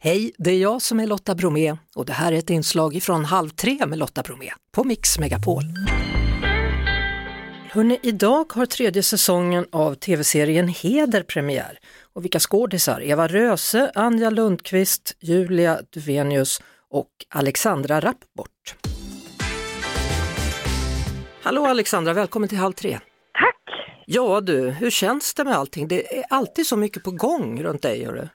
Hej, det är jag som är Lotta Bromé och det här är ett inslag från Halv tre med Lotta Bromé på Mix Megapol. Hörrni, idag har tredje säsongen av tv-serien Heder premiär. Och vilka skådisar? Eva Röse, Anja Lundqvist, Julia Duvenius och Alexandra Rapport. Hallå Alexandra, välkommen till Halv tre. Tack! Ja du, hur känns det med allting? Det är alltid så mycket på gång runt dig. Hörru.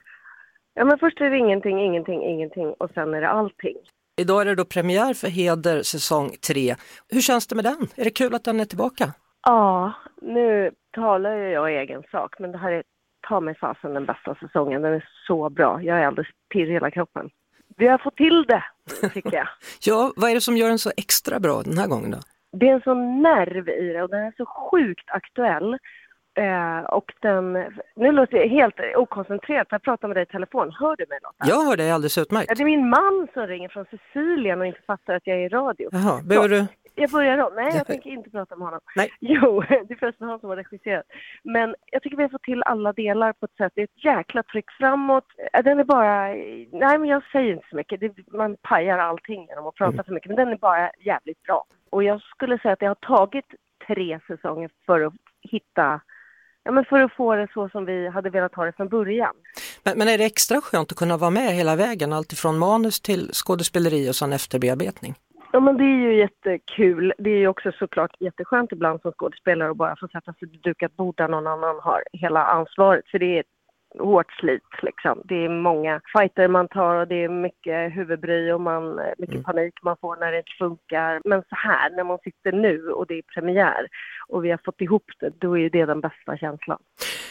Ja, men först är det ingenting, ingenting, ingenting och sen är det allting. Idag är det då premiär för Heder säsong 3. Hur känns det med den? Är det kul att den är tillbaka? Ja, nu talar ju jag i egen sak, men det här är ta mig fasen den bästa säsongen. Den är så bra. Jag är alldeles pirrig i hela kroppen. Vi har fått till det, tycker jag. ja, vad är det som gör den så extra bra den här gången då? Det är en sån nerv i det och den är så sjukt aktuell. Eh, och den, nu låter jag helt okoncentrerad för jag pratar med dig i telefon. Hör du mig Lotta? Jag hör dig alldeles utmärkt. Ja, det är min man som ringer från Sicilien och inte fattar att jag är i radio. Jaha, behöver du? Jag börjar om. Nej, jag tänker inte prata med honom. Nej. Jo, det är förresten han som har regisserat. Men jag tycker vi har fått till alla delar på ett sätt. Det är ett jäkla tryck framåt. Eh, Den är bara... Nej, men jag säger inte så mycket. Det, man pajar allting genom att prata Mm. för mycket. Men den är bara jävligt bra. Och jag skulle säga att det har tagit tre säsonger för att hitta... Ja, men för att få det så som vi hade velat ha det från början. Men, men är det extra skönt att kunna vara med hela vägen, alltifrån manus till skådespeleri och sen efterbearbetning? Ja men det är ju jättekul. Det är ju också såklart jätteskönt ibland som skådespelare att bara få sätta sig vid dukat bord där någon annan har hela ansvaret. För det är hårt slit liksom. Det är många fighter man tar och det är mycket huvudbry och man, mycket panik man får när det inte funkar. Men så här, när man sitter nu och det är premiär och vi har fått ihop det, då är det den bästa känslan.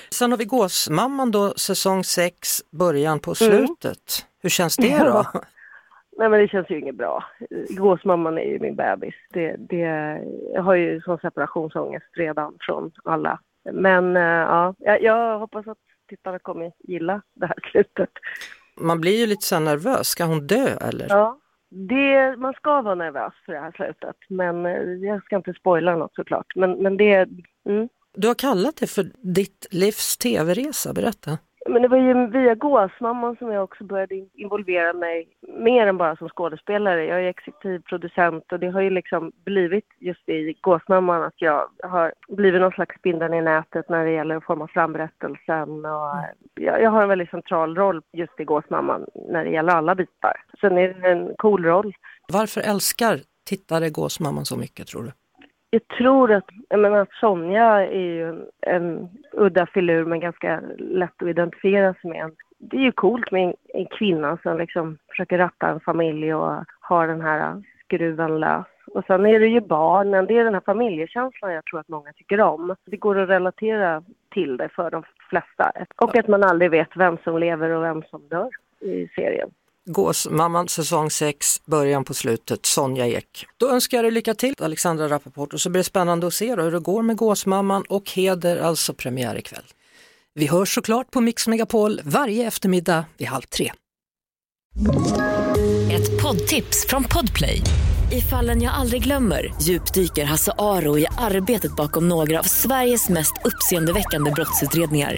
Sen har vi Gåsmamman då, säsong 6, början på slutet. Hur känns det då? Ja. Nej men det känns ju inget bra. Gåsmamman är ju min bebis. Det, det, jag har ju sån separationsångest redan från alla. Men eh, ja, jag, jag hoppas att tittarna kommer gilla det här slutet. Man blir ju lite så nervös, ska hon dö eller? Ja, det, man ska vara nervös för det här slutet. Men eh, jag ska inte spoila något såklart. Men, men det... Mm. Du har kallat det för ditt livs tv-resa, berätta. Men det var ju via Gåsmamman som jag också började in- involvera mig mer än bara som skådespelare. Jag är exekutiv producent och det har ju liksom blivit just i Gåsmamman att jag har blivit någon slags spindeln i nätet när det gäller att forma fram berättelsen. Och jag, jag har en väldigt central roll just i Gåsmamman när det gäller alla bitar. Sen är det en cool roll. Varför älskar tittare Gåsmamman så mycket tror du? Jag tror att, jag menar, att Sonja är ju en udda filur men ganska lätt att identifiera sig med. Det är ju coolt med en, en kvinna som liksom försöker ratta en familj och har den här skruven lös. Och sen är det ju barnen, det är den här familjekänslan jag tror att många tycker om. Det går att relatera till det för de flesta. Och att man aldrig vet vem som lever och vem som dör i serien. Gåsmamman säsong 6, början på slutet, Sonja Ek. Då önskar jag dig lycka till Alexandra Rappaport och så blir det spännande att se då hur det går med Gåsmamman och Heder, alltså premiär ikväll. Vi hörs såklart på Mix Megapol varje eftermiddag vid halv tre. Ett poddtips från Podplay. I fallen jag aldrig glömmer djupdyker Hasse Aro i arbetet bakom några av Sveriges mest uppseendeväckande brottsutredningar.